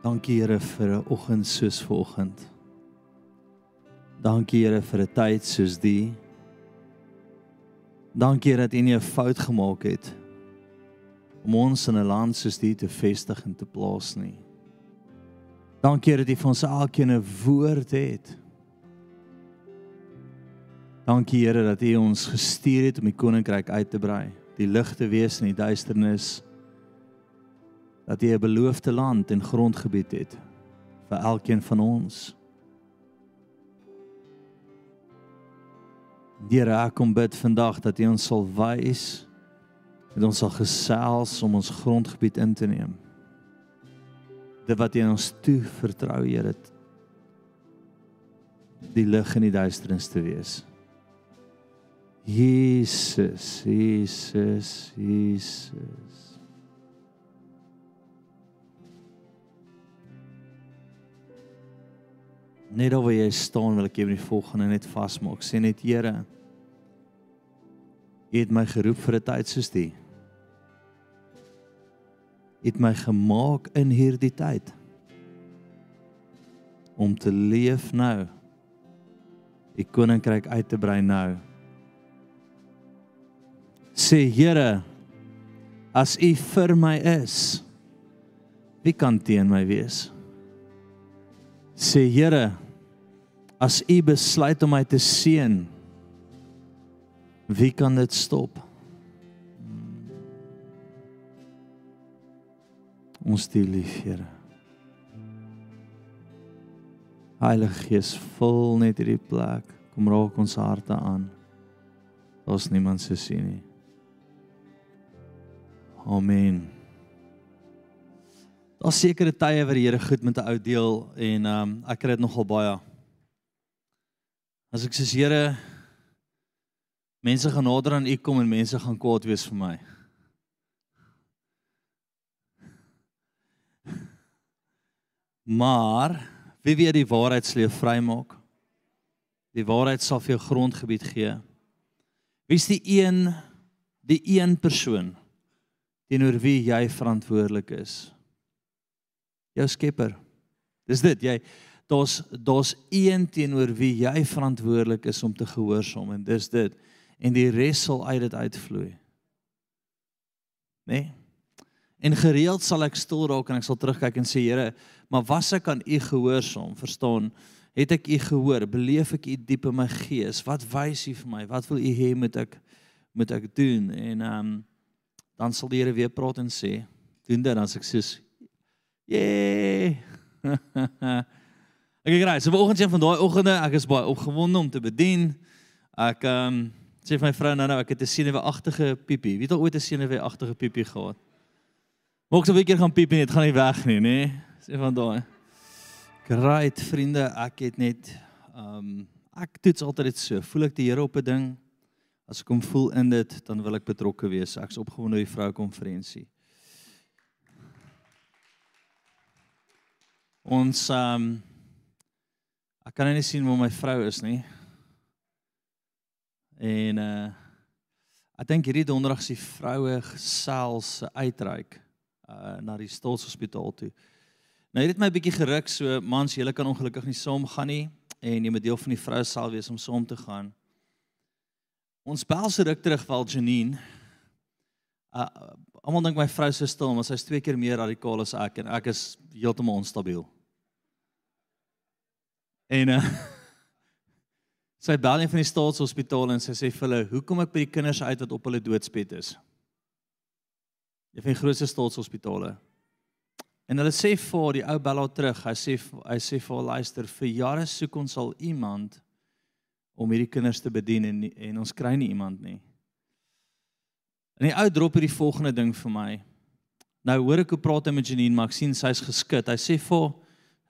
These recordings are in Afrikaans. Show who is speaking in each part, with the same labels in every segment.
Speaker 1: Dankie Here vir 'n oggend soos vanoggend. Dankie Here vir 'n tyd soos die. Dankie dat U nie 'n fout gemaak het om ons in 'n land soos die te vestig en te plaas nie. Dankie dat U vir ons elkeen 'n woord het. Dankie Here dat U ons gestuur het om die koninkryk uit te brei, die lig te wees in die duisternis. Dat U 'n beloofde land en grondgebied het vir elkeen van ons. Here, ek kom bid vandag dat U ons sal wys dat ons sal gesels om ons grondgebied in te neem. Dit wat U ons toe vertrou, Here, die lig in die duisternis te wees. Jesus, Jesus, Jesus. Net oor jy staan wil ek jou die volgende net vasmaak. Sê net Here, U het my geroep vir 'n tyd soos die. U het my gemaak in hierdie tyd om te leef nou. Die koninkryk uit te brei nou. Sê Here, as U vir my is, wie kan teen my wees? Sê Here, as U besluit om my te seën, wie kan dit stop? Ons die lief, Here. Heilige Gees, vul net hierdie plek. Kom raak ons harte aan. Daar's niemand se sien nie. Amen. Daar's sekere tye waar die Here goed met 'n ou deel en ehm um, ek kry dit nogal baie. As ek sê Here, mense gaan nader aan U kom en mense gaan kwaad wees vir my. Maar wie weet die waarheid sal jou vrymaak? Die waarheid sal vir jou grondgebied gee. Wie's die een die een persoon teenoor wie jy verantwoordelik is? Jou Skepper. Dis dit, jy daar's daar's een teenoor wie jy verantwoordelik is om te gehoorsaam en dis dit. En die res sal uit dit uitvloei. Nee. En gereeld sal ek stil raak en ek sal terugkyk en sê Here, maar was ek aan U gehoorsaam? Verstaan? Het ek U gehoor? Beleef ek U diep in my gees? Wat wys U vir my? Wat wil U hê moet ek moet ek doen? En ehm um, dan sal die Here weer praat en sê, doen dit dan as ek sê, Ek gee graag. So vanoggend een van daai oggende, ek is baie opgewonde om te bedien. Ek ehm um, sê vir my vrou nou nou ek het 'n senuweeagtige piepie. Wie het al ooit 'n senuweeagtige piepie gehad? Moek so 'n keer gaan piep en dit gaan nie weg nie, nê? Sê van daai. Great vriende, ek het net ehm um, ek toets altyd dit so. Voel ek die Here op 'n ding? As ek hom voel in dit, dan wil ek betrokke wees. Ek's opgewonde oor die vroue konferensie. Ons ehm um, ek kan nie sien waar my vrou is nie. En uh ek dink hierdie donderdag is die vroue gesels se uitreik uh na die Staatshospitaal toe. Nou het dit my bietjie geruk so mans, julle kan ongelukkig nie saam gaan nie en jy moet deel van die vrou sal wees om saam te gaan. Ons bel se ruk terug wel Janine. Uh almal dink my vrou se stil, maar sy's twee keer meer radikaal as ek en ek is heeltemal onstabiel. En uh sy bel een van die staatshospitale en sy sê vir hulle, "Hoekom ek by die kinders uit wat op hulle doodsbed is?" Een van die grootste staatshospitale. En hulle sê vir die ou bel haar terug. Hy sê hy sê vir haar luister, vir jare soek ons al iemand om hierdie kinders te bedien en en ons kry nie iemand nie. En die ou drop hierdie volgende ding vir my. Nou hoor ek hoe praat hy met Janine, maar ek sien sy's geskit. Hy sê vir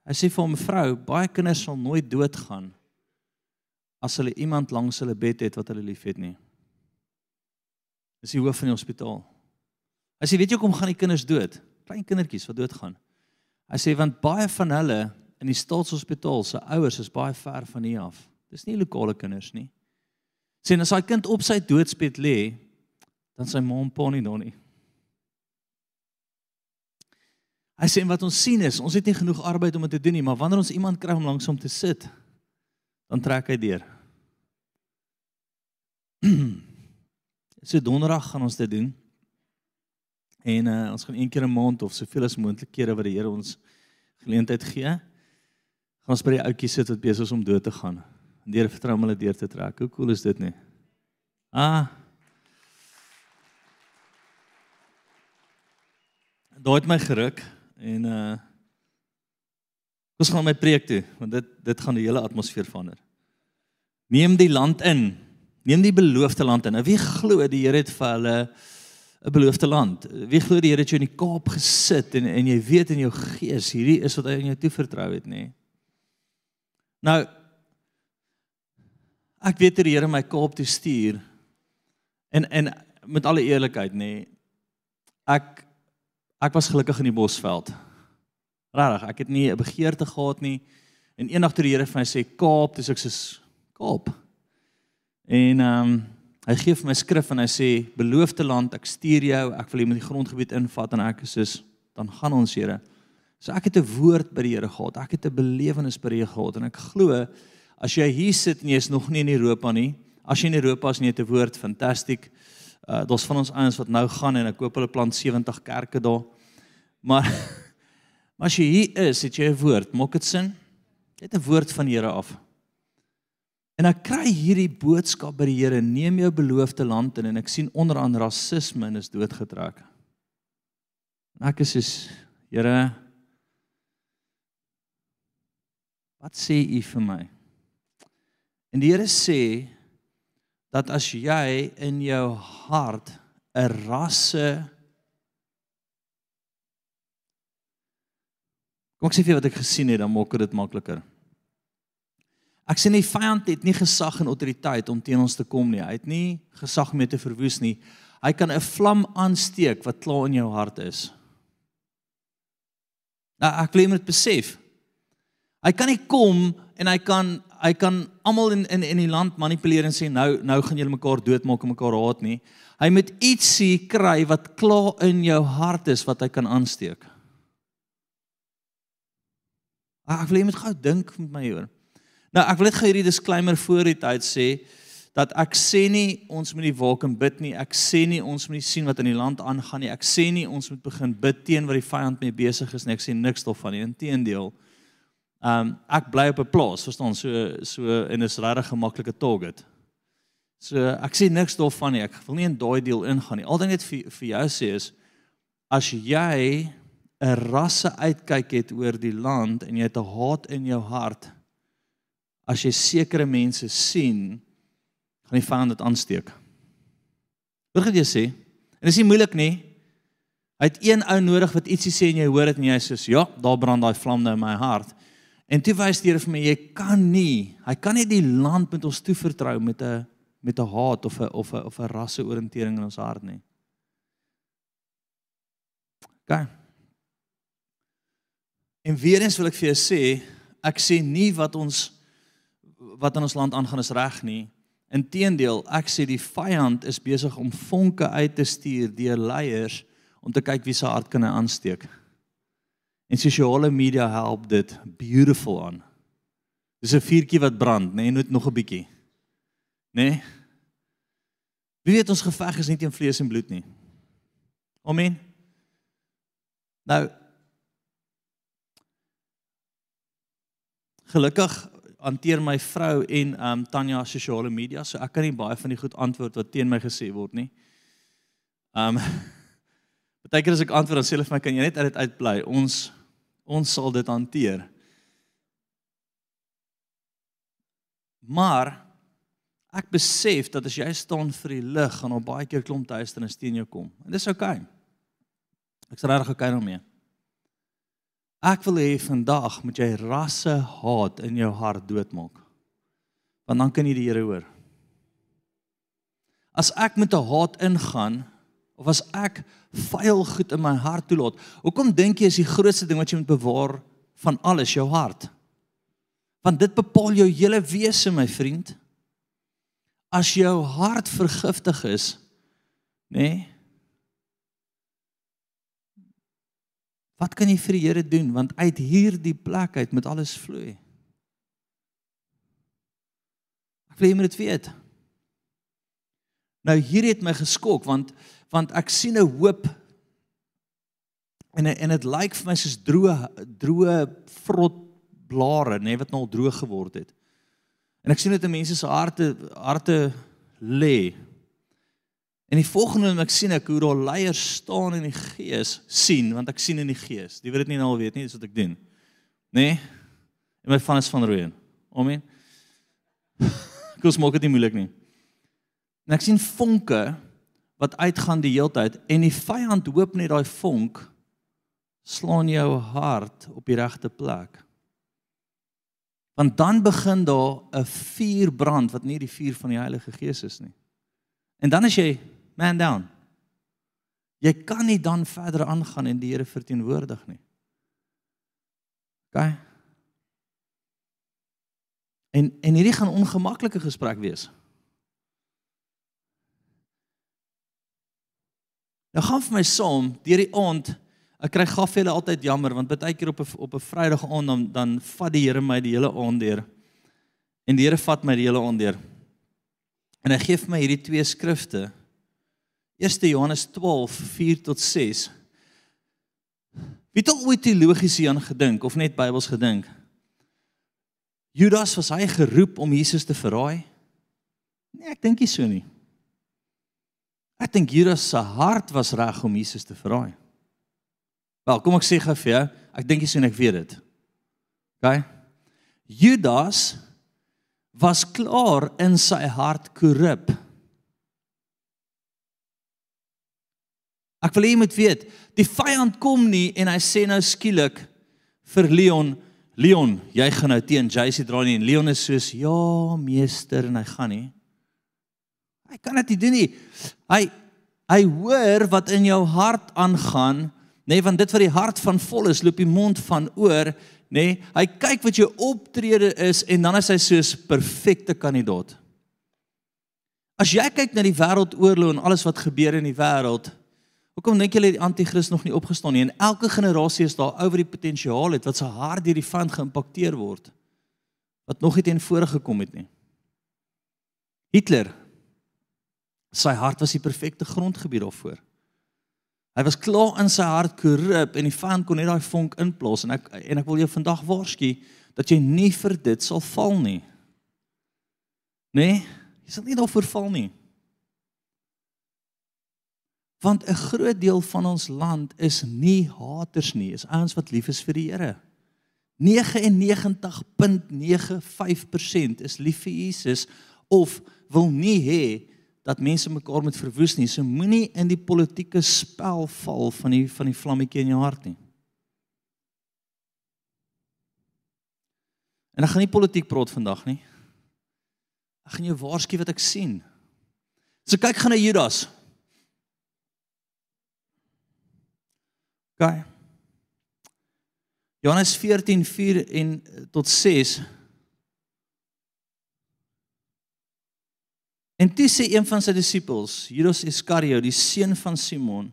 Speaker 1: hy sê vir 'n vrou, baie kinders sal nooit doodgaan as hulle iemand langs hulle bed het wat hulle liefhet nie. Dis die hoof van die hospitaal. Hy sê weet jy hoekom gaan die kinders dood? Klein kindertjies wat doodgaan. Hy sê want baie van hulle in die staatshospitaal se ouers is baie ver van hier af. Dis nie lokale kinders nie. Sê as daai kind op sy doodsbed lê, dan sy ma en pa nie daar nie. Hy sê wat ons sien is, ons het nie genoeg arbeid om dit te doen nie, maar wanneer ons iemand kry om langs hom te sit, dan trek hy deur. so donderdag gaan ons dit doen. En uh, ons gaan een keer 'n maand of soveel as moontlik kere wat die Here ons geleentheid gee, gaan ons by die ouetjie sit wat besig is om dood te gaan. En deur vertrou om hulle deur te trek. Hoe cool is dit nie? Ah. Daai het my geruk en uh ons gaan my preek toe want dit dit gaan die hele atmosfeer verander. Neem die land in. Neem die beloofde land in. Nou wie glo die Here het vir hulle 'n beloofde land. Wie glo die Here het jou in die Kaap gesit en en jy weet in jou gees hierdie is wat hy aan jou toevertrou het, nê? Nee. Nou ek weet die Here my Kaap toe stuur. En en met alle eerlikheid, nê, nee, ek ek was gelukkig in die Bosveld. Regtig, ek het nie 'n begeerte gehad nie. En eendag toe die Here vir my sê Kaap, dis ek sê Kaap. En ehm um, Hy gee vir my skrif en hy sê beloofde land, ek stuur jou, ek wil jy met die grondgebied invat en ek sê dan gaan ons Here. So ek het 'n woord by die Here gehad. Ek het 'n belewenis by die Here gehad en ek glo as jy hier sit en jy is nog nie in Europa nie, as jy in Europa is en jy het 'n woord, fantasties. Uh daar's van ons ouens wat nou gaan en ek koop hulle plant 70 kerke daar. Maar maar as jy hier is, het jy 'n woord, maak dit sin? Jy het 'n woord van die Here af. En ek kry hierdie boodskap by die Here, neem jou beloofde land in en ek sien onderaan rasisme en is doodgetrek. En ek is soos Here Wat sê u vir my? En die Here sê dat as jy in jou hart 'n rasse Kom ek sê vir wat ek gesien het, dan maak dit makliker. Ek sê nie vyand het nie gesag en autoriteit om teen ons te kom nie. Hy het nie gesag om te verwoes nie. Hy kan 'n vlam aansteek wat klaar in jou hart is. Nou ek wil net besef. Hy kan nie kom en hy kan hy kan almal in in in die land manipuleer en sê nou nou gaan julle mekaar doodmaak en mekaar haat nie. Hy moet ietsie kry wat klaar in jou hart is wat hy kan aansteek. Ek wil net gou dink met my hoor. Nou ek wil net gou hierdie disclaimer voor die tyd sê dat ek sê nie ons moet die wolk en bid nie. Ek sê nie ons moet nie sien wat in die land aangaan nie. Ek sê nie ons moet begin bid teen wat die vyand mee besig is nie. Ek sê niks daarvan nie. Inteendeel. Ehm um, ek bly op 'n plaas, verstaan, so so en is regtig 'n maklike target. So ek sê niks daarvan nie. Ek wil nie in daai deel ingaan nie. Al ding net vir vir jou sê is as jy 'n rasse uitkyk het oor die land en jy het 'n haat in jou hart, as jy sekere mense sien, gaan die vyand dit aansteek. Hoor wat jy sê? En dit is nie moeilik nie. Hy het een ou nodig wat ietsie sê en jy hoor dit en jy sê, "Ja, daar brand daai vlam nou in my hart." En toe wys die Here vir my, jy kan nie, hy kan nie die land met ons toevertrou met 'n met 'n haat of 'n of 'n of 'n rasseoriëntering in ons hart nie. OK. En weer eens wil ek vir jou sê, ek sê nie wat ons wat in ons land aangaan is reg nie. Inteendeel, ek sê die vyand is besig om vonke uit te stuur deur leiers om te kyk wie se hart kan hy aansteek. En sosiale media help dit beautiful aan. Dis 'n vuurtjie wat brand, nê, nee, net nog 'n bietjie. Nê? Nee? Wie weet ons geveg is nie teen vlees en bloed nie. Amen. Nou Gelukkig hanteer my vrou en um Tanya sosiale media, so ek kan nie baie van die goed antwoord wat teen my gesê word nie. Um Partykeer as ek antwoord dan sê hulle vir my kan jy net uit dit uitbly. Ons ons sal dit hanteer. Maar ek besef dat as jy staan vir die lig, gaan daar baie keer klomp duisternis teen jou kom. En dis oukei. Okay. Ek's regtig oukei okay daarmee. Ek wil hê vandag moet jy rasse haat in jou hart doodmaak. Want dan kan jy die Here hoor. As ek met 'n haat ingaan of as ek vuil goed in my hart toelaat, hoekom dink jy is die grootste ding wat jy moet bewaar van alles jou hart? Want dit bepaal jou hele wese, my vriend. As jou hart vergiftig is, nê? Nee, Wat kan jy vir die Here doen want uit hierdie plek uit moet alles vloei. Ek wil jy moet dit weet. Nou hier het my geskok want want ek sien 'n hoop en en dit lyk vir my soos droë droë vrot blare nê nee, wat nou al droog geword het. En ek sien dit in mense se harte harte lê. En die volgende wat ek sien ek hoe daar leiers staan in die gees sien want ek sien in die gees. Die weet dit nie nou al weet nie dis wat ek doen. Nê? Nee? En my van is van Rooien. Amen. Kos maak dit nie moeilik nie. En ek sien vonke wat uitgaan die heeltyd en die vyand hoop net daai vonk slaan jou hart op die regte plek. Want dan begin daar 'n vuur brand wat nie die vuur van die Heilige Gees is nie. En dan is jy man down. Jy kan nie dan verder aangaan en die Here verteenwoordig nie. OK. En en hierdie gaan ongemaklike gesprek wees. Nou gaan vir my saam deur die aand. Ek kry gaaf hulle altyd jammer want baie keer op 'n op 'n Vrydag aand dan dan vat die Here my die hele aand deur. En die Here vat my die hele aand deur. En hy gee vir my hierdie twee skrifte. 1 Johannes 12 4 tot 6. Wie het al ooit teologies hieraan gedink of net Bybels gedink? Judas was hy geroep om Jesus te verraai? Nee, ek dink nie so nie. Ek dink Judas se hart was reg om Jesus te verraai. Wel, kom ek sê gou vir jou, ek dink jy sien ek weet dit. OK? Judas was klaar in sy hart korrup. Ek wil hê jy moet weet, die vyand kom nie en hy sê nou skielik vir Leon, Leon, jy gaan nou teen JC dra nie en Leon is soos, "Ja, meester," en hy gaan nie. Hy kan dit nie doen nie. Hy hy hoor wat in jou hart aangaan, nê, nee, want dit wat die hart van vol is, loop die mond van oor, nê. Nee, hy kyk wat jou optrede is en dan is hy soos perfekte kandidaat. As jy kyk na die wêreldoorlog en alles wat gebeur in die wêreld, hoekom dink julle die anti-kris nog nie opgestaan nie? En elke generasie is daar oor die potensiaal het wat se hart deur die vyand geïmpakteer word wat nog nie teen vore gekom het nie. Hitler Sy hart was die perfekte grondgebied daarvoor. Hy was klaar in sy hart korrup en die vyand kon net daai vonk inplaas en ek en ek wil jou vandag waarsku dat jy nie vir dit sal val nie. Nee, jy sal nie daarvoor val nie. Want 'n groot deel van ons land is nie haters nie, is ouens wat lief is vir die Here. 99.95% is lief vir Jesus of wil nie hê dat mense mekaar moet verwoes nie. So moenie in die politieke spel val van die van die vlammetjie in jou hart nie. En ek gaan nie politiek praat vandag nie. Ek gaan jou waarsku wat ek sien. So kyk gaan na Judas. Gaan. Johannes 14:4 en tot 6 En toe sê een van sy disippels, Judas Iskariot, die seun van Simon,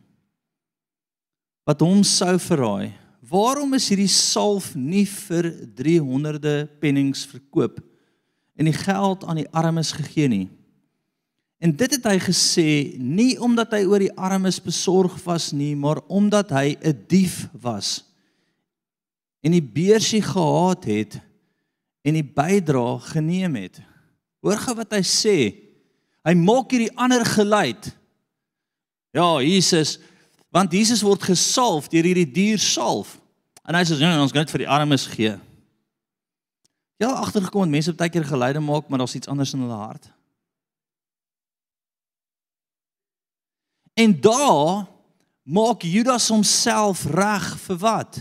Speaker 1: wat hom sou verraai, "Waarom is hierdie salf nie vir 300de pennings verkoop en die geld aan die armes gegee nie?" En dit het hy gesê nie omdat hy oor die armes besorg was nie, maar omdat hy 'n dief was en die beursie gehaat het en die bydra geneem het. Hoor gou wat hy sê. Hy maak hierdie ander geluid. Ja, Jesus, want Jesus word gesalf deur hierdie duur salf. En hy sê nee, ons gaan dit vir die armes gee. Ja, agtergekom het mense baie keer geluide maak, maar daar's iets anders in hulle hart. En daar maak Judas homself reg vir wat?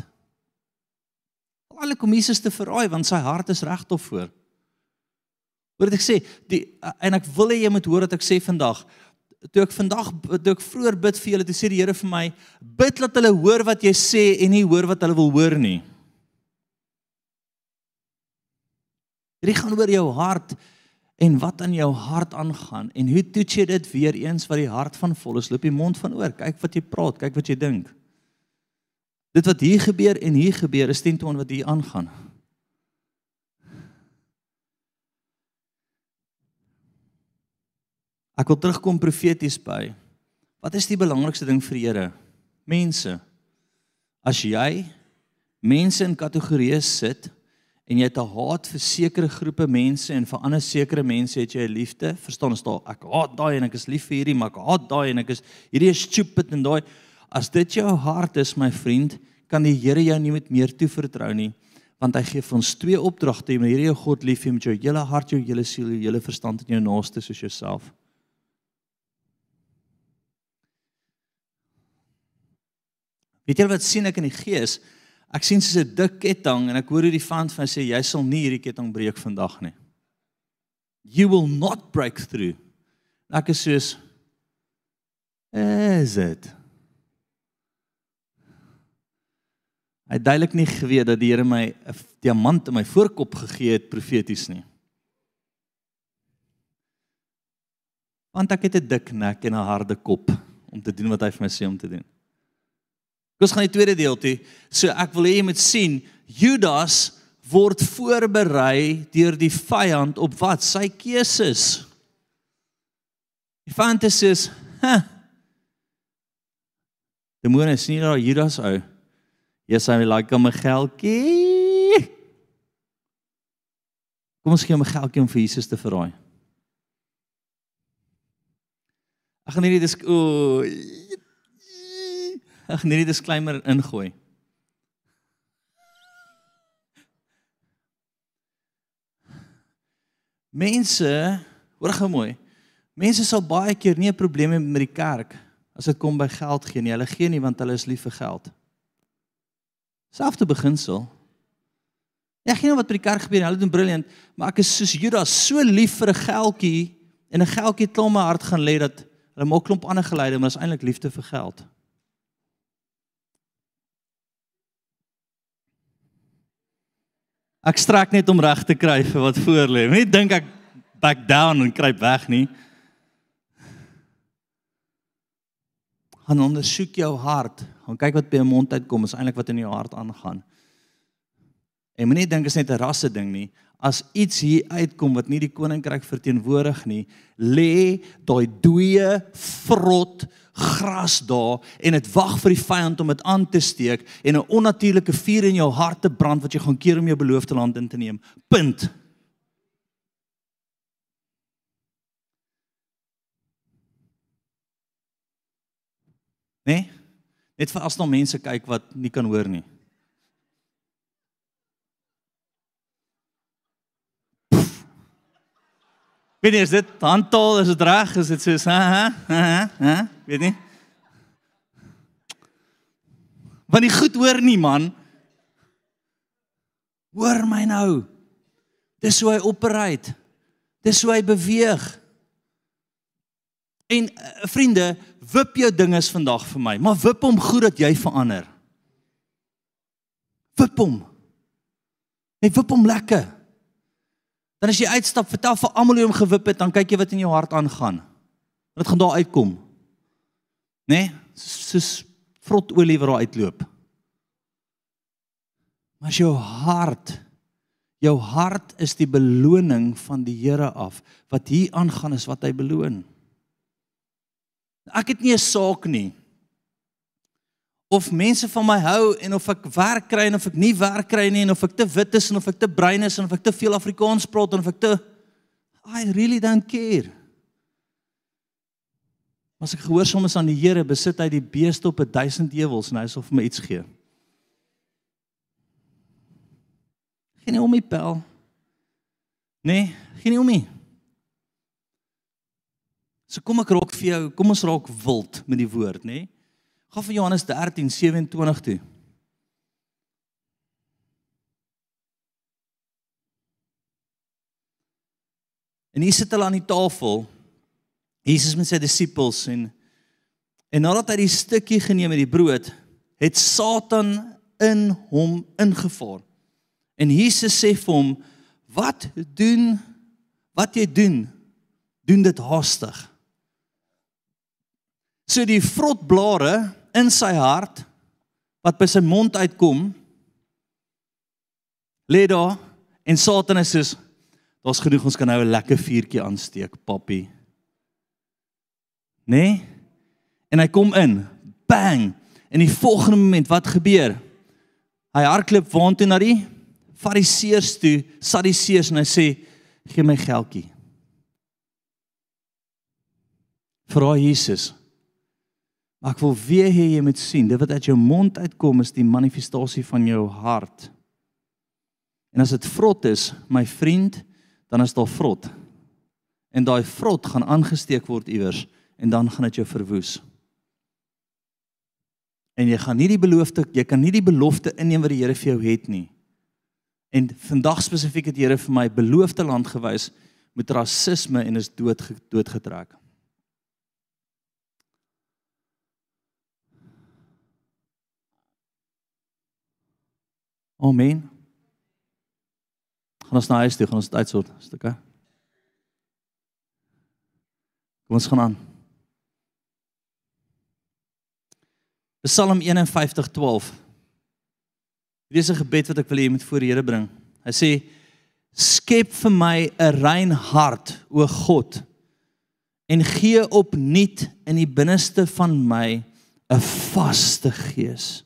Speaker 1: Alle kom Jesus te verraai want sy hart is regop voor. Hoor wat ek sê, die en ek wil hê jy moet hoor wat ek sê vandag. Toe ek vandag toe ek vroeër bid vir julle, toe sê die Here vir my, bid dat hulle hoor wat jy sê en nie hoor wat hulle wil hoor nie. Dit gaan oor jou hart en wat in jou hart aangaan en hoe toets jy dit weer eens wat die hart van vol is, loop die mond van oor. Kyk wat jy praat, kyk wat jy dink. Dit wat hier gebeur en hier gebeur is teen toon wat hier aangaan. Ek wil terugkom profeties by. Wat is die belangrikste ding vir die Here? Mense. As jy mense in kategorieë sit en jy het 'n haat vir sekere groepe mense en vir ander sekere mense het jy 'n liefde, verstaan ons daal ek haat daai en ek is lief vir hierdie, maar ek haat daai en ek is hierdie is stupid en daai as dit jou hart is my vriend, kan die Here jou nie met meer toevertrou nie want hy gee vir ons twee opdragte om hierdie God lief hê met jou hele hart, jou hele siel, jou hele verstand en jou naaste soos jouself. Weet jy wat sien ek in die gees? Ek sien soos 'n dik ketting en ek hoor hoe die vand van sê jy sal nie hierdie ketting breek vandag nie. You will not break through. Ek is soos is dit? Hy duidelik nie geweet dat die Here my 'n diamant in my voorkop gegee het profeties nie. Want ek het 'n dik nek en 'n harde kop om te doen wat hy vir my sê om te doen. Ons gaan die tweede deel toe. So ek wil hê jy moet sien Judas word voorberei deur die vyand op wat? Sy keuses. Die vyand sê, "Ha. Demone sien daar Judas ou. Yes, I like hom 'n geldjie. Kom ons gee hom 'n geldjie om vir Jesus te verraai." Ek gaan hierdie dis o Ag nee, die disclaimer ingooi. Mense, hoor gou mooi. Mense sal baie keer nie 'n probleem hê met die kerk as dit kom by geld gee nie. Hulle gee nie want hulle is lief vir geld. Selfde beginsel. Ek gee nou wat by die kerk gebeur, hulle doen briljant, maar ek is soos Judas so lief vir 'n geldjie en 'n geldjie klom my hart gaan lê dat hulle maak klomp ander geleide, maar is eintlik liefde vir geld. Ek strek net om reg te kry vir wat voor lê. Moenie dink ek back down en kruip weg nie. Gaan ondersoek jou hart. Gaan kyk wat by jou mond uitkom, is eintlik wat in jou hart aangaan. En moenie dink is net 'n rasse ding nie. As iets hier uitkom wat nie die koninkryk verteenwoordig nie, lê daai dooie vrot gras daar en dit wag vir die vyand om dit aan te steek en 'n onnatuurlike vuur in jou hart te brand wat jy gaan keer om jou beloofde land in te neem. Punt. Nee? Net vir as nog mense kyk wat nie kan hoor nie. Weet nie, is dit handtaal, is dit reg? Is dit soos ha ha ha? Weet nie. Want nie goed hoor nie, man. Hoor my nou. Dis hoe hy operate. Dis hoe hy beweeg. En uh, vriende, wip jou dinges vandag vir my, maar wip hom goed dat jy verander. Wip hom. Net wip hom lekker. Dan as jy uitstap, vertel vir almal hoe om gewip het, dan kyk jy wat in jou hart aangaan. Wat gaan daar uitkom? Né? Nee? Soos vrot olie wat daar uitloop. Maar jou hart, jou hart is die beloning van die Here af. Wat hier aangaan is wat hy beloon. Ek het nie 'n saak nie of mense van my hou en of ek werk kry en of ek nie werk kry nie en of ek te wit is en of ek te bruin is en of ek te veel Afrikaans praat en of ek te I really don't care. As ek gehoorsaam is aan die Here, besit hy die beeste op 'n duisend ewels en hy sal vir my iets gee. Geen om my pel. Nee, geen om my. So kom ek raak vir jou, kom ons raak wild met die woord, nê? Nee? Gaan van Johannes 13:27 toe. En hier sit hulle aan die tafel. Jesus met sy disippels en en nadat hy die stukkie geneem het die brood, het Satan in hom ingevaar. En Jesus sê vir hom: "Wat doen wat jy doen? Doen dit haastig." So die vrotblare in sy hart wat by sy mond uitkom lê daar en Satan is soos daar's genoeg ons kan nou 'n lekker vuurtjie aansteek, papi. Né? Nee? En hy kom in. Bang. En die volgende oomblik wat gebeur? Hy hardloop waantoe na die Fariseërs toe, Sadduseërs en hy sê: "Gee my geldjie." Vra Jesus. Maar ek wil weer hê jy moet sien, dit wat uit jou mond uitkom is die manifestasie van jou hart. En as dit vrot is, my vriend, dan is daar vrot. En daai vrot gaan aangesteek word iewers en dan gaan dit jou verwoes. En jy gaan nie die belofte, jy kan nie die belofte inneem wat die Here vir jou het nie. En vandag spesifiek het die Here vir my beloofde land gewys met rasisme en is dood doodgetrek. Amen. Gaan ons na huis toe, gaan ons dit uitsort, stukke. Kom ons gaan aan. Psalm 51:12. Hierdie is 'n gebed wat ek wil hê jy moet voor die Here bring. Hy sê: "Skep vir my 'n rein hart, o God, en gee opnuut in die binneste van my 'n vaste gees."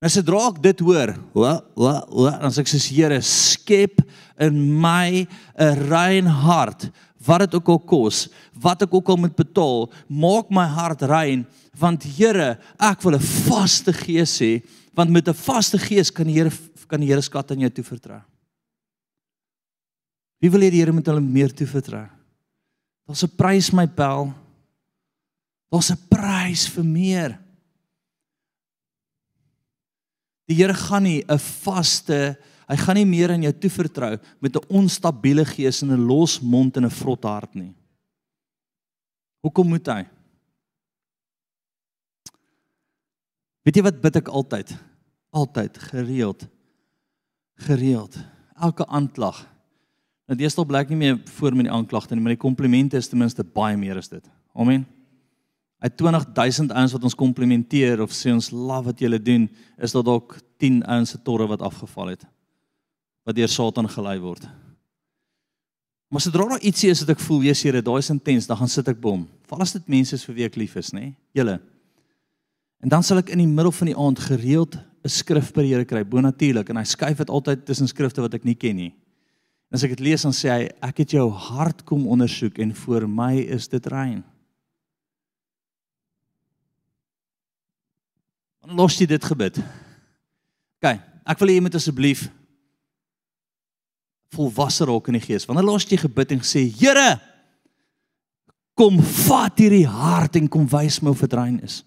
Speaker 1: Nou sodra ek dit hoor, wa wa wa, dan sê ek soos Here, skep in my 'n rein hart, wat dit ook al kos, wat ek ook al moet betaal, maak my hart rein, want Here, ek wil 'n vaste gees hê, want met 'n vaste gees kan die Here kan die Here skat aan jou toevertrou. Wie wil hê die Here moet hulle meer toevertrou? Daar's 'n prys my pel. Daar's 'n prys vir meer. Die Here gaan nie 'n vaste, hy gaan nie meer aan jou toevertrou met 'n onstabiele gees en 'n los mond en 'n vrot hart nie. Hoekom moet hy? Weet jy wat bid ek altyd? Altyd gereeld. Gereeld. Elke aanklag. Nou deesdae blyk nie meer voor met die aanklagte nie, maar die komplimente is ten minste baie meer as dit. Amen. Uit 20000 ouens wat ons komplimenteer of sê ons love wat julle doen, is daar dalk 10 ouens se torre wat afgeval het. Wat deur Satan gelei word. Maar sodra daar ietsie is wat ek voel, Jesus Here, daai is intens, dan gaan sit ek bom. Val as dit mense is vir wie ek lief is, nê? Julle. En dan sal ek in die middel van die aand gereeld 'n skrif by die Here kry, bonatuurlik, en hy skuif dit altyd tussen skrifte wat ek nie ken nie. En as ek dit lees dan sê hy, ek het jou hart kom ondersoek en vir my is dit rein. Dan los jy dit gebid. OK, ek wil hê jy moet asseblief volwasse raak in die gees. Wanneer los jy gebid en sê, Here, kom vat hierdie hart en kom wys my of dit rein is.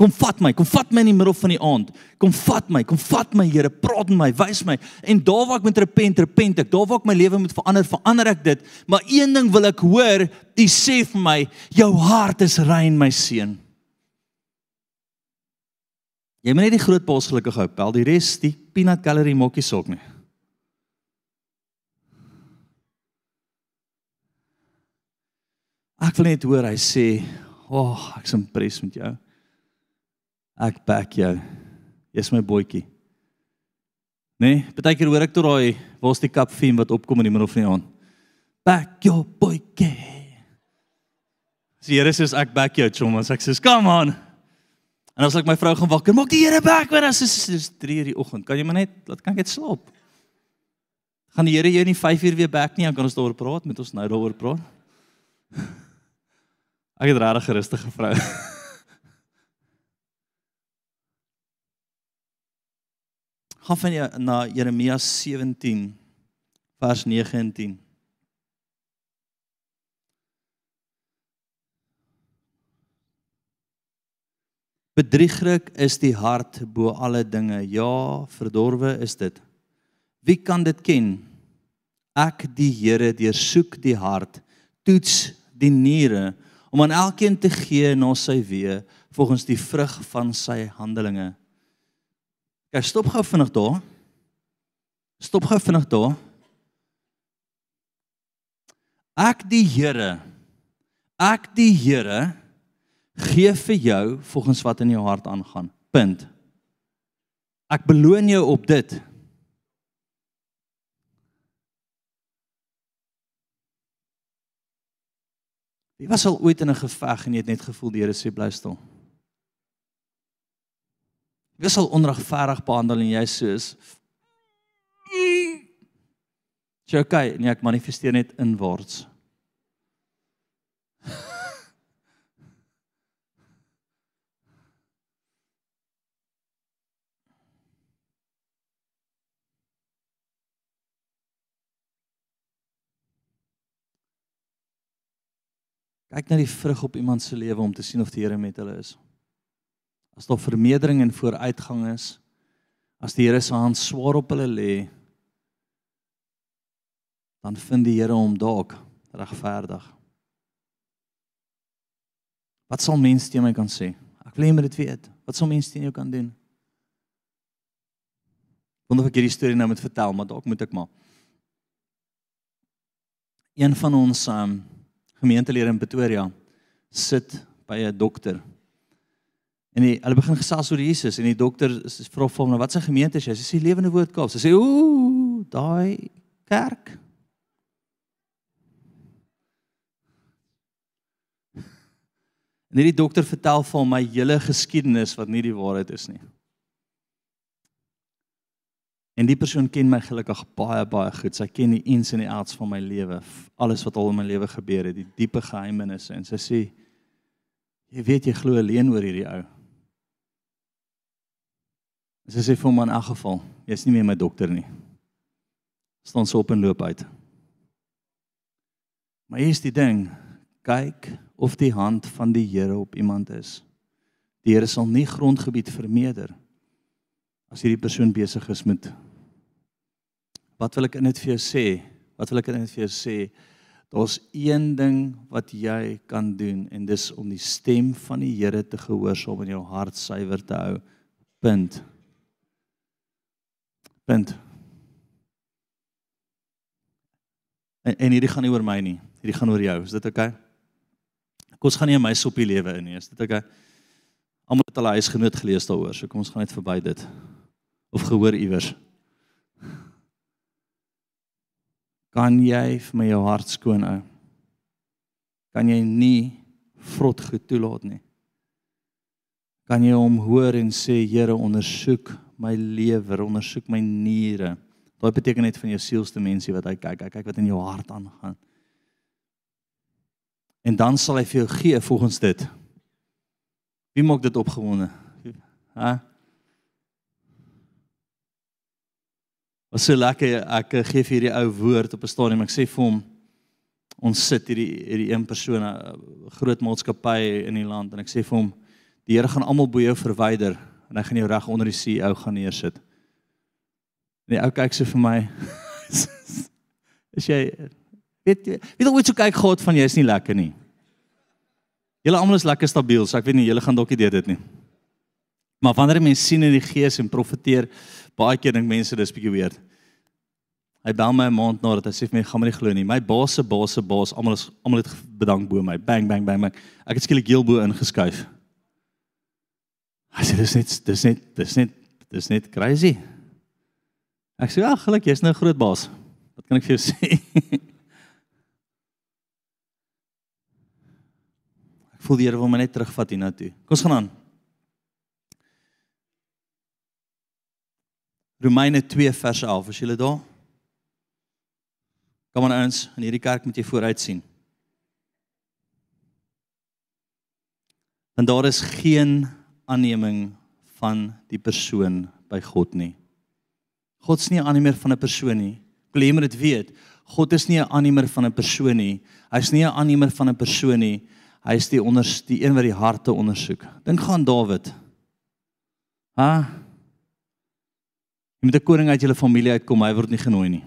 Speaker 1: Kom vat my, kom vat my in die middel van die aand. Kom vat my, kom vat my Here, praat met my, wys my. En daar waar ek moet repent, repent ek. Daar waar ek my lewe moet verander, verander ek dit. Maar een ding wil ek hoor, U sê vir my, jou hart is rein, my seun. Jy moet net die groot pos gelukkig hou. Pel die res, die peanut gallery mokkie sok nie. Ek wil net hoor hy sê, "O, oh, ek's impressed met jou. Ek back jou. Jy's my boetjie." Nee, baie keer hoor ek tot daai waar's die kap theme wat opkom in die middel van die aand. Back your boetjie. Die Here sê ek back jou, chom, as ek sê, "Come on." En as ek my vrou gaan wakker, maak die Here back wanneer as is 3 uur die oggend. Kan jy maar net laat kan ek net slaap? Gaan die Here jou nie 5 uur weer back nie, dan kan ons daaroor praat, met ons nou daaroor praat. Ek het regtig gerustige vrou. Gaan van jy na Jeremia 17 vers 9 en 10. Bedrieglik is die hart bo alle dinge. Ja, verdorwe is dit. Wie kan dit ken? Ek die Here deursoek die hart, toets die niere om aan elkeen te gee na sy weë volgens die vrug van sy handelinge. Kyk, stop gou vinnig daar. Stop gou vinnig daar. Ek die Here. Ek die Here gee vir jou volgens wat in jou hart aangaan. Punt. Ek beloon jou op dit. Wie was al ooit in 'n geveg en jy het net gevoel die Here sê bly stil? Wie was al onregverdig behandel en jy soos Jy okay, nee ek manifesteer net inwaarts. Kyk na die vrug op iemand se lewe om te sien of die Here met hulle is. As daar vermeerdering en vooruitgang is, as die Here se hand swaar op hulle lê, dan vind die Here hom dalk regverdig. Wat sal mense teen my kan sê? Ek wil hê jy moet dit weet. Wat sal mense teen jou kan doen? Wonder of ek hierdie storie nou moet vertel, maar dalk moet ek maar. Een van ons um, gemeentelede in Pretoria sit by 'n dokter. En die, hulle begin gesels oor Jesus en die dokter vra vir hom nou wat sy gemeente is. Hy sê Lewende Woord Kaap. Sy sê ooh, daai kerk. En hierdie dokter vertel vir hom my hele geskiedenis wat nie die waarheid is nie. En die persoon ken my gelukkig baie baie goed. Sy ken die ins en die outs van my lewe, alles wat al in my lewe gebeur het, die diepe geheimenisse en sy sê jy weet jy glo alleen oor hierdie ou. Sy sê vir hom in elk geval, jy's nie meer my dokter nie. Staan so op en loop uit. Maar hier is die ding, kyk of die hand van die Here op iemand is. Die Here sal nie grondgebied vermeerder as hierdie persoon besig is met wat wil ek in dit vir jou sê? Wat wil ek in dit vir jou sê? Daar's een ding wat jy kan doen en dis om die stem van die Here te gehoorsaam en jou hart suiwer te hou. Punt. Punt. En, en hierdie gaan nie oor my nie. Hierdie gaan oor jou. Is dit oukei? Okay? Kom ons gaan nie my soppie lewe in nie. Is dit oukei? Okay? Almal het al huisgenoot gelees daaroor. So kom ons gaan net verby dit of gehoor iewers. Kan jy vir my jou hart skoon hou? Kan jy nie vrot getoelaat nie? Kan jy hom hoor en sê Here ondersoek my lewer, ondersoek my niere. Daai beteken net van jou sielste mensie wat hy kyk, hy kyk wat in jou hart aangaan. En dan sal hy vir jou gee volgens dit. Wie maak dit opgewonde? Hæ? Was so lekker ek gee vir hierdie ou woord op 'n stadium. Ek sê vir hom ons sit hierdie hierdie een persoon 'n groot maatskappy in die land en ek sê vir hom die Here gaan almal bo jou verwyder en hy gaan jou reg onder die CEO gaan neersit. En die ou kyk so vir my. is jy weet weet hoe jy kyk God van jy is nie lekker nie. Julle almal is lekker stabiel, so ek weet nie julle gaan dalk nie dit nie. Maar wanneer mense sien in die gees en profeteer, baie keer dink mense dis bietjie weird. Hy bel my 'n maand na dat hy sê vir my gaan my nie glo nie. My baas se baas se baas, almal is almal het bedank bo my. Bang bang bang bang. Ek het skielik heel bo ingeskuif. Hy sê dis net dis net dis net dis net crazy. Ek sê ja, gelukkig jy's nou 'n groot baas. Wat kan ek vir jou sê? ek voel die Here wil my net terugvat hiernatoe. Kom ons gaan aan. Romeine 2 vers 11, as julle daar. Kom aan ons, in hierdie kerk moet jy vooruit sien. Want daar is geen aanneming van die persoon by God nie. God's nie 'n aannemer van 'n persoon nie. Ek wil hê jy moet dit weet. God is nie 'n aannemer van 'n persoon nie. Hy's nie 'n aannemer van 'n persoon nie. Hy is die onderste die een wat die harte ondersoek. Dink gaan Dawid. Ha? Jy moet 'n koning uit julle familie uitkom, hy word nie genooi nie.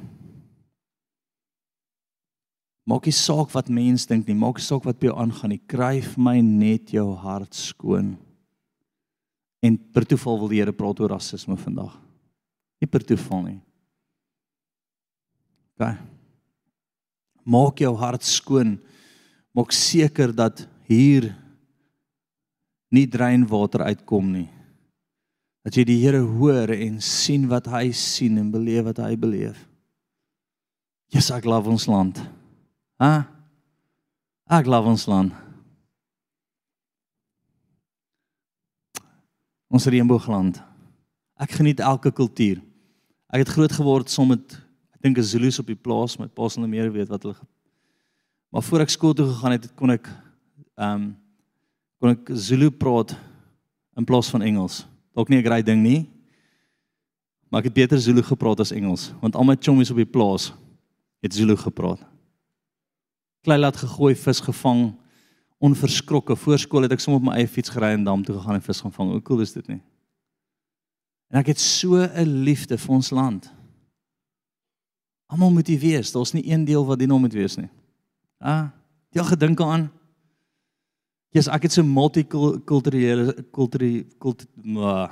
Speaker 1: Maak nie saak wat mense dink nie, maak nie saak wat by jou aangaan nie. Kryf my net jou hart skoon. En per toeval wil die Here praat oor rasisme vandag. Nie per toeval nie. OK. Maak jou hart skoon. Maak seker dat hier nie dreinwater uitkom nie. Dat jy die Here hoor en sien wat hy sien en beleef wat hy beleef. Jesus, ek love ons land. Ha? Ek love ons land. Ons reënboogland. Ek geniet elke kultuur. Ek het groot geword saam met ek dink 'n Zulu's op die plaas, my pa sal meer weet wat hulle Maar voor ek skool toe gegaan het, kon ek ehm um, kon ek Zulu praat in plaas van Engels. Dalk nie 'n groot ding nie. Maar ek het beter Zulu gepraat as Engels, want al my chommies op die plaas het Zulu gepraat. Klei laat gegooi, vis gevang, onverskrokke. Voor skool het ek sommer op my eie fiets gery en dam toe gegaan en vis gaan vang. Hoe cool is dit nie? En ek het so 'n liefde vir ons land. Almal moet hier wees. Daar's nie een deel wat nie nou moet wees nie. Ah, jy gedink aan? Jesus, ek het so multikulturele kultuur kultuur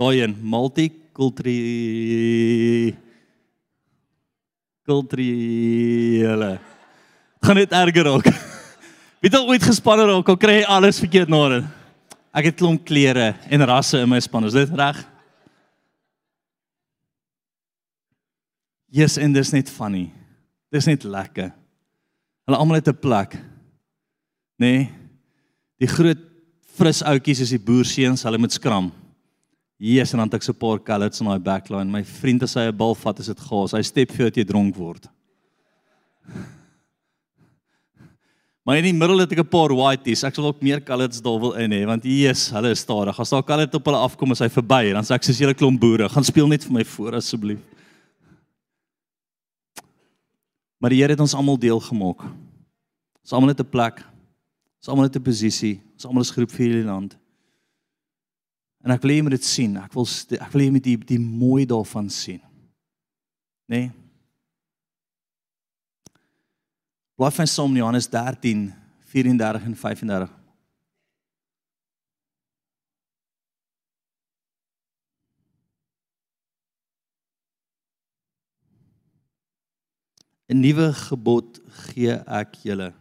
Speaker 1: daai een multikulturele kulturele gaan net erger raak. Wie het ooit gespanne raak, al kry jy alles verkeerd na dit. Ek het klomp klere en rasse in my span. Is dit reg? Yes, en dis net funny. Dis net lekker. Hulle almal het 'n plek. Nê? Nee, die groot fris ouetjies is die boerseuns, hulle moet skram. Jesus, en dan het ek so 'n paar colours in daai backline. My vriend as hy 'n bal vat, is dit gas. Hy step vir jou dat jy dronk word. Maar in die middel het ek 'n paar whiteies. Ek sal ook meer colours daar wil in hê want Jesus, hulle is stadig. As daar colour op hulle afkom as hy verby, dan sê ek soos julle klomp boere, gaan speel net vir my voor asseblief. Maar die Here het ons almal deel gemaak. Ons almal het 'n plek. Ons almal het 'n posisie. Ons almal is groep vir hierdie land. En ek wil jy moet dit sien. Ek wil ek wil jy moet die die mooi daarvan sien. Nê? Nee? Blaai van Psalm Johannes 13 34 en 35. 'n nuwe gebod gee ek julle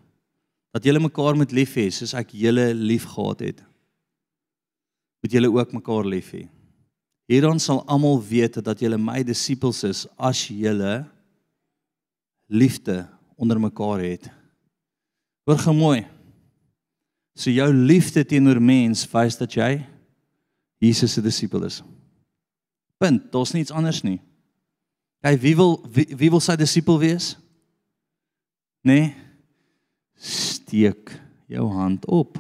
Speaker 1: dat julle mekaar moet lief hê soos ek julle liefgehad het. Moet julle ook mekaar lief hê. Hierdan sal almal weet dat julle my disippels is as julle liefde onder mekaar het. Hoor gou mooi. So jou liefde teenoor mens wys dat jy Jesus se disipel is. Punt. Daar's niks anders nie. Hy wie wil wie, wie wil sy disipel wees? Nee. Steek jou hand op.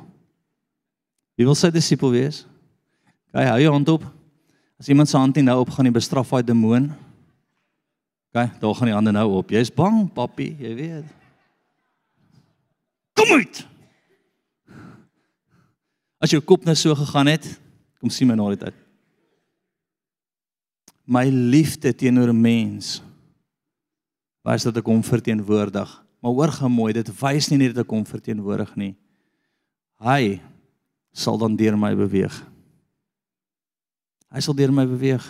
Speaker 1: Wie wil sy disipel wees? Kyk, hou jou hand op. As iemand se hand nie nou op gaan nie, bestraf hy demoon. Kyk, daar gaan die hande nou op. Jy's bang, papi, jy weet. Kom uit. As jou kop nou so gegaan het, kom sien my na dit uit my liefde teenoor 'n mens wys dat ek hom verteenwoordig. Maar hoor gou mooi, dit wys nie net dat ek hom verteenwoordig nie. Hy sal dan deur my beweeg. Hy sal deur my beweeg.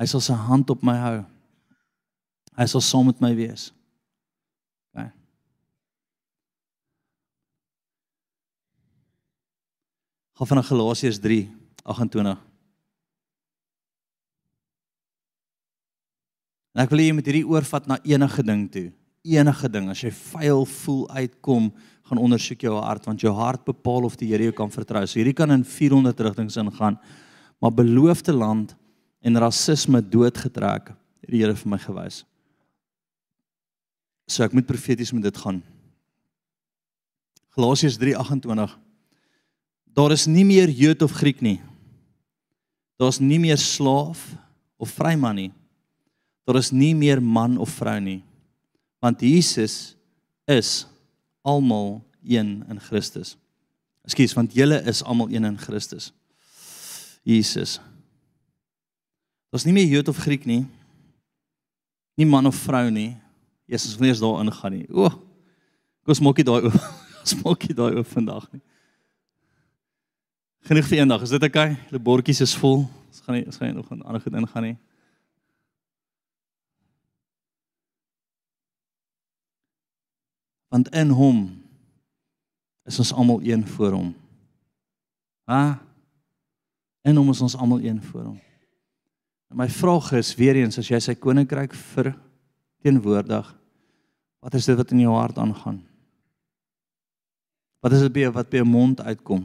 Speaker 1: Hy sal sy hand op my hou. Hy sal saam met my wees. OK. Gaan van Galasiërs 3:28 En ek wil hê jy moet hierdie oorvat na enige ding toe. Enige ding as jy vuil voel uitkom, gaan ondersoek jou hart want jou hart bepaal of die Here jou kan vertrou. So hierdie kan in 400 rigtings ingaan. Maar beloofde land en rasisme doodgetrek het die Here vir my gewys. So ek moet profeties met dit gaan. Galasiërs 3:28 Daar is nie meer Jood of Griek nie. Daar's nie meer slaaf of vryman nie daar is nie meer man of vrou nie. Want Jesus is almal een in Christus. Ekskuus, want julle is almal een in Christus. Jesus. Daar's nie meer Jood of Griek nie. Nie man of vrou nie. Jesus wil nie eens daar ingaan nie. O. Kom smokkie daai oop. Smokkie daai oop vandag nie. Genoeg vir eendag. Is dit oukei? Okay? Die bordjies is vol. Ons gaan nie ons gaan nie nog aan ander goed ingaan nie. Want in hom is ons almal een voor hom. Ha? In hom is ons almal een voor hom. En my vraag is weer eens as jy sy koninkryk vir teenwoordig, wat is dit wat in jou hart aangaan? Wat is dit by wat by jou mond uitkom?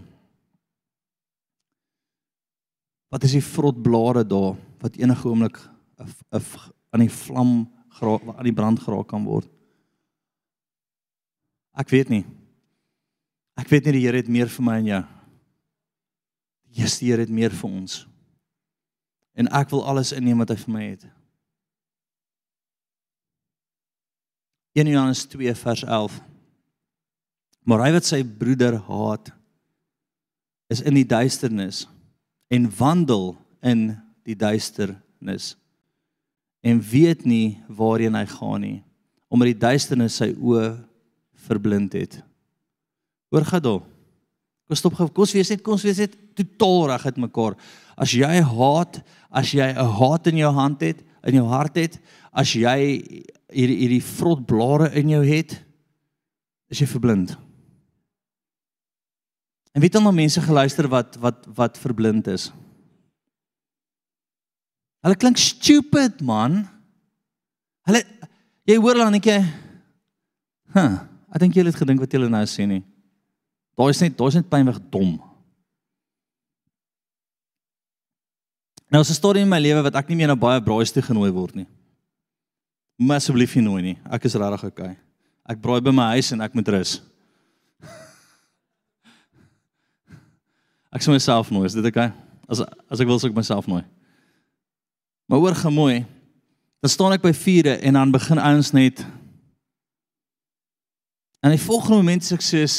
Speaker 1: Wat is die vrot blare daar wat enige oomblik aan die vlam aan die brand geraak kan word? Ek weet nie. Ek weet nie die Here het meer vir my en jou. Jesus die Here het meer vir ons. En ek wil alles inneem wat hy vir my het. 1 Johannes 2 vers 11. Maar hy wat sy broeder haat is in die duisternis en wandel in die duisternis en weet nie waarheen hy gaan nie omdat die duisternis sy oë verblind het. Hoor daar. Kom stop gou. Kom wees net kom wees net totaal reg uit mekaar. As jy haat, as jy 'n haat in jou hand het, in jou hart het, as jy hierdie hierdie vrot blare in jou het, is jy verblind. En weet al nou mense geluister wat wat wat verblind is. Hulle klink stupid man. Hulle jy hoor dan net jy Huh, ek dink jy het gedink wat jy nou sê nie. Daai is net daai is net pynweg dom. Nou is 'n storie in my lewe wat ek nie meer na baie braais toe genooi word nie. Maar asseblief nie nooi nie. Ek is regtig okay. Ek braai by my huis en ek moet rus. Ek sê myself nooi, is dit okay? As as ek wil sê ek myself nooi. Maar hoor gemooi. Dan staan ek by vure en dan begin ouens net En die volgende oomblik sê ek soos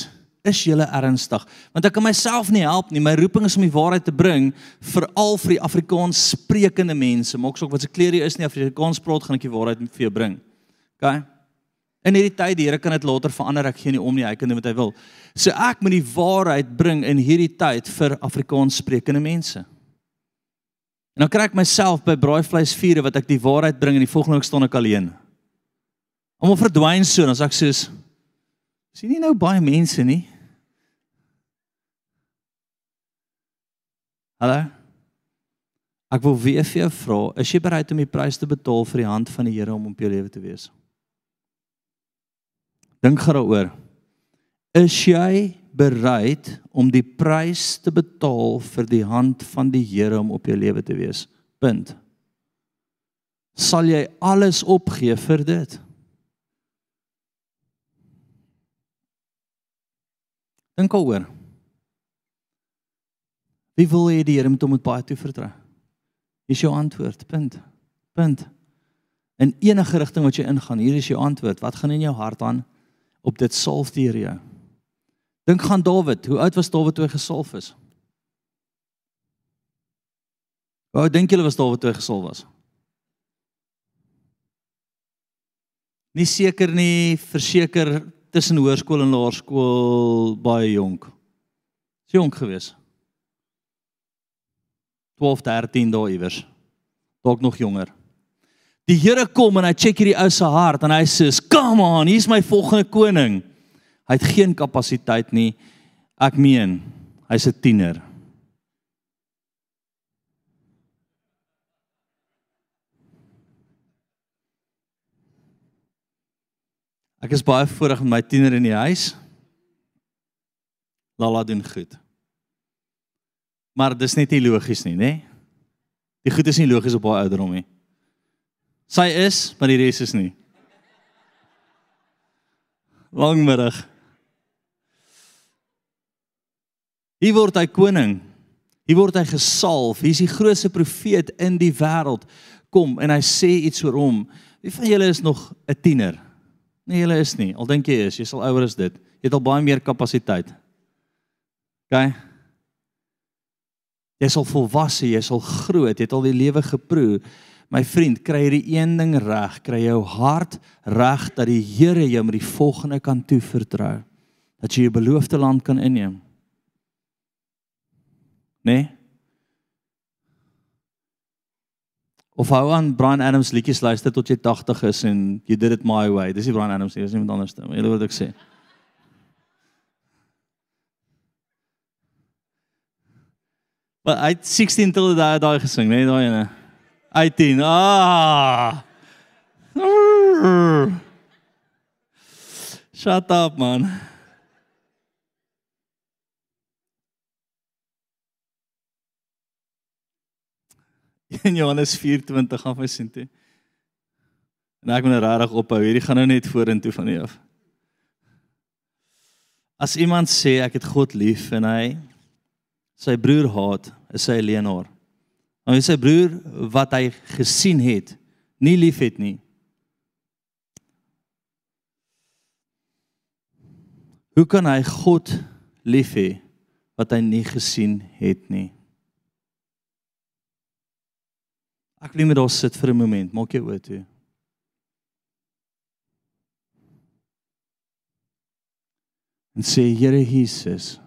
Speaker 1: is jy ernstig? Want ek kan myself nie help nie. My roeping is om die waarheid te bring veral vir die Afrikaans sprekende mense. Maak sop wat se kleure is nie Afrikaans praat gaan ek die waarheid vir jou bring. OK? In hierdie tyd, die Here kan dit later verander. Ek gee nie om nie. Hy kan doen wat hy wil. So ek moet die waarheid bring in hierdie tyd vir Afrikaans sprekende mense. En dan kry ek myself by braaivleisvure wat ek die waarheid bring en die volgende week staan ek alleen. Almal verdwyn so en sê ek soos sien nie nou baie mense nie. Hallo. Ek wil weer vir jou vra, is jy bereid om die prys te betaal vir die hand van die Here om op jou lewe te wees? Dink gou daaroor. Is jy bereid om die prys te betaal vir die hand van die Here om op jou lewe te wees? Punt. Sal jy alles opgee vir dit? Dink daaroor. Wie wil hê die Here moet hom met baie toe vertrou? Hier is jou antwoord. Punt. Punt. In enige rigting wat jy ingaan, hier is jou antwoord. Wat gaan in jou hart aan op dit salf die Here? Dink gaan Dawid. Hoe oud was Dawid toe hy gesalf is? Hoe oud dink julle was Dawid toe hy gesalf was? Nie seker nie, verseker tussen hoërskool en laerskool baie jonk. Is jonk geweest. 12, 13 dae iewers. Dalk nog jonger. Die Here kom en hy check hierdie ou se hart en hy sê, "Come on, hier's my volgende koning." Hy het geen kapasiteit nie. Ek meen, hy's 'n tiener. Ek is baie voorreg met my tiener in die huis. Lala doen goed. Maar dis net nie logies nie, nê? Die goed is nie logies op haar ouderdom nie. Sy is, maar die res is nie. Langmiddag. Hier word hy koning. Hier word hy gesalf. Hy's die grootste profeet in die wêreld. Kom en hy sê iets oor hom. Wie van julle is nog 'n tiener? Nee, julle is nie. Al dink jy is, jy sal ouer as dit. Jy het al baie meer kapasiteit. OK. Jy sal volwasse, jy sal groot, jy het al die lewe geproe. My vriend, kry jy die een ding reg, kry jou hart reg dat die Here jou met die volgende kan toevertrou. Dat jy 'n beloofde land kan inneem. Nee? Of hou aan Brian Adams liedjies luister tot jy 80 is en you did it my way. Dis nie Brian Adams nie, dis iemand anders nie. Jy weet wat ek sê. Maar hy het 16 til daai daai gesing, nee daai ene. 18. Ah. Shut up man. In Johannes 4:20 gaan my sien toe. En ek moet nou regtig ophou. Hierdie gaan nou net vorentoe van hier af. As iemand sê ek het God lief en hy sy broer haat, is hy 'n leienaar. Nou sy broer wat hy gesien het, nie lief het nie. Hoe kan hy God lief hê wat hy nie gesien het nie? Ek wil net daar sit vir 'n oomblik, maak jou oë toe. En sê Here Jesus,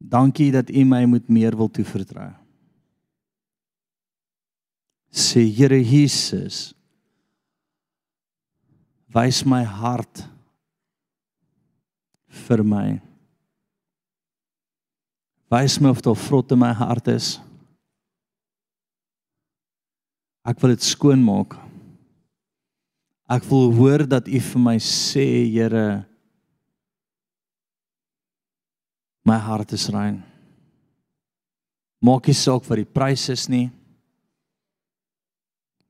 Speaker 1: dankie dat U my met meer wil toevertrou. Sê Here Jesus, wys my hart vir my. Wys my of daar vrot in my hart is. Ek wil dit skoon maak. Ek wil hoor dat U vir my sê, Here, my hart is rein. Maak nie saak wat die prys is nie.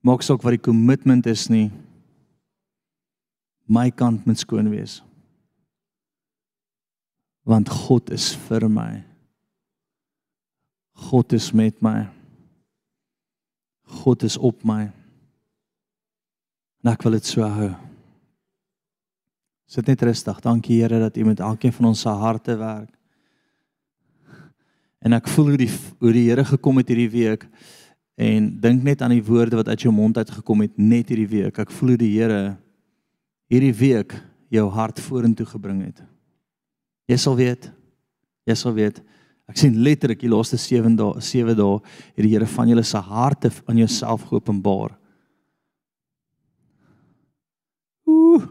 Speaker 1: Maak saak wat die kommitment is nie. My kant moet skoon wees. Want God is vir my. God is met my. God is op my. En ek wil dit so hou. Sit net rustig. Dankie Here dat U met elkeen van ons se harte werk. En ek voel hoe die hoe die Here gekom het hierdie week en dink net aan die woorde wat uit jou mond uit gekom het net hierdie week. Ek voel hoe die Here hierdie week jou hart vorentoe gebring het. Jy sal weet. Jy sal weet. Ek sien letterlik die laaste 7 dae 7 dae het die Here van julle se harte aan jouself geopenbaar. Ooh.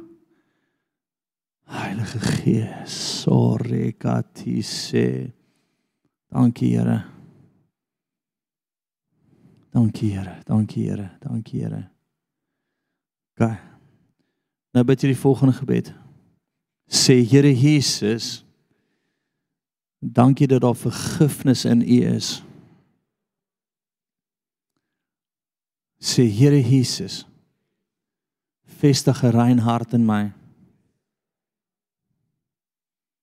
Speaker 1: Heilige Gees, sorry katise. Dankie Here. Dankie Here. Dankie Here. Dankie Here. OK. Nou bid jy die volgende gebed. Sê Here Jesus, Dankie dat daar vergifnis in U is. Sê Here Jesus, vestig 'n rein hart in my.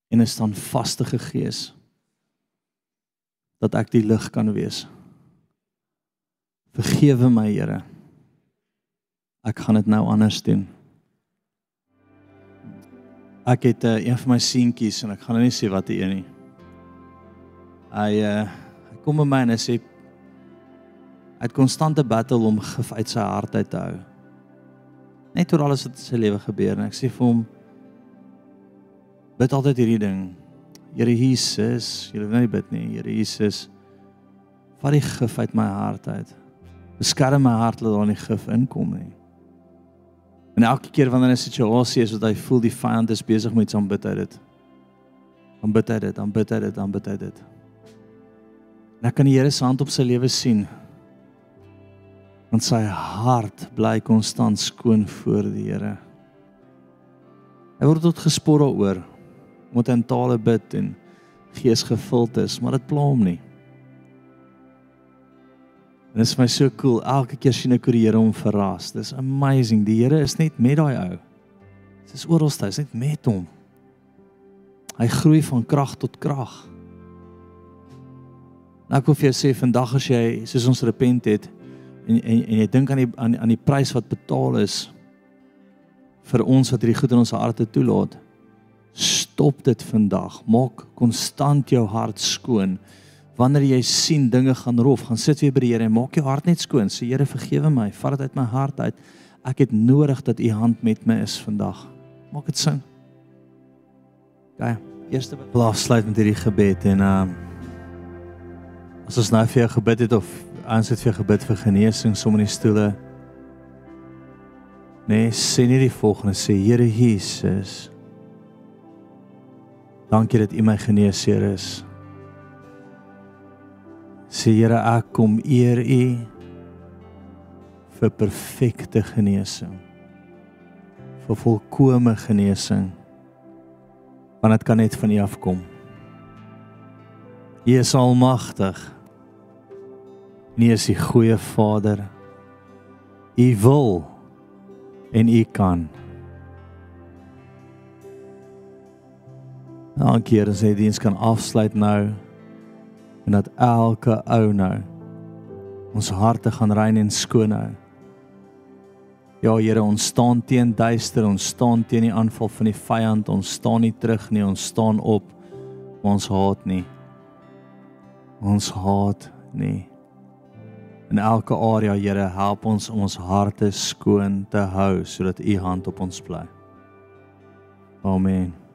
Speaker 1: En 'n standvaste gees dat ek die lig kan wees. Vergewe my, Here. Ek gaan dit nou anders doen. Ek het uh, een van my seentjies en ek gaan nou nie sê wat hy is nie. Hy uh kom by my en hy sê hy het konstante battle om gif uit sy hart uit te hou. Net oor alles wat in sy lewe gebeur en ek sê vir hom bid altyd hierdie ding. Here Jesus, jy hoef nie bid nie. Here Jesus, vat die gif uit my hart uit. Beskerm my hart dat daar nie gif inkom nie. En elke keer wanneer 'n situasie is wat hy voel die vyand is besig met iets om bid uit dit. Dan bid hy dit, dan bid hy dit, dan bid hy dit. En ek kan die Here se hand op sy lewe sien. Want sy hart bly konstant skoon voor die Here. Hy word tot gespoor daaroor omdat hy in tale bid en gees gevuld is, maar dit pla hom nie. En dit is my so cool. Elke keer sien ek hoe die Here hom verras. Dis amazing. Die Here is net met daai ou. Dit is oral hy is net met hom. Hy groei van krag tot krag. Nou ek wil vir jou sê vandag as jy soos ons repent het en en, en jy dink aan die aan, aan die prys wat betaal is vir ons wat hierdie goed in ons harte toelaat. Stop dit vandag. Maak konstant jou hart skoon. Wanneer jy sien dinge gaan rof, gaan sit weer by die Here en maak jou hart net skoon. Sê Here vergewe my. Vat dit uit my hart uit. Ek het nodig dat u hand met my is vandag. Maak dit sin. Gaan. Eerste blaas sluit met hierdie gebed en ehm uh, As ons nou vir jou gebid het of ons het vir gebid vir genesing sommer in die stoele. Nee, sê nie die volgende sê Here Jesus. Dankie dat U my genees, Here is. sê Here, ek kom eer U vir perfekte genesing. vir volkomme genesing. Want dit kan net van U afkom. U is almagtig. Nie is U goeie Vader. U wil en U kan. Dankie Here, sê diens kan afsluit nou en dat elke ou nou ons harte gaan rein en skoon hou. Ja Here, ons staan teen duister, ons staan teen die aanval van die vyand, ons staan nie terug nie, ons staan op. Ons haat nie. Ons haat nie. In elke area, Here, help ons om ons harte skoon te hou sodat U hand op ons bly. Amen.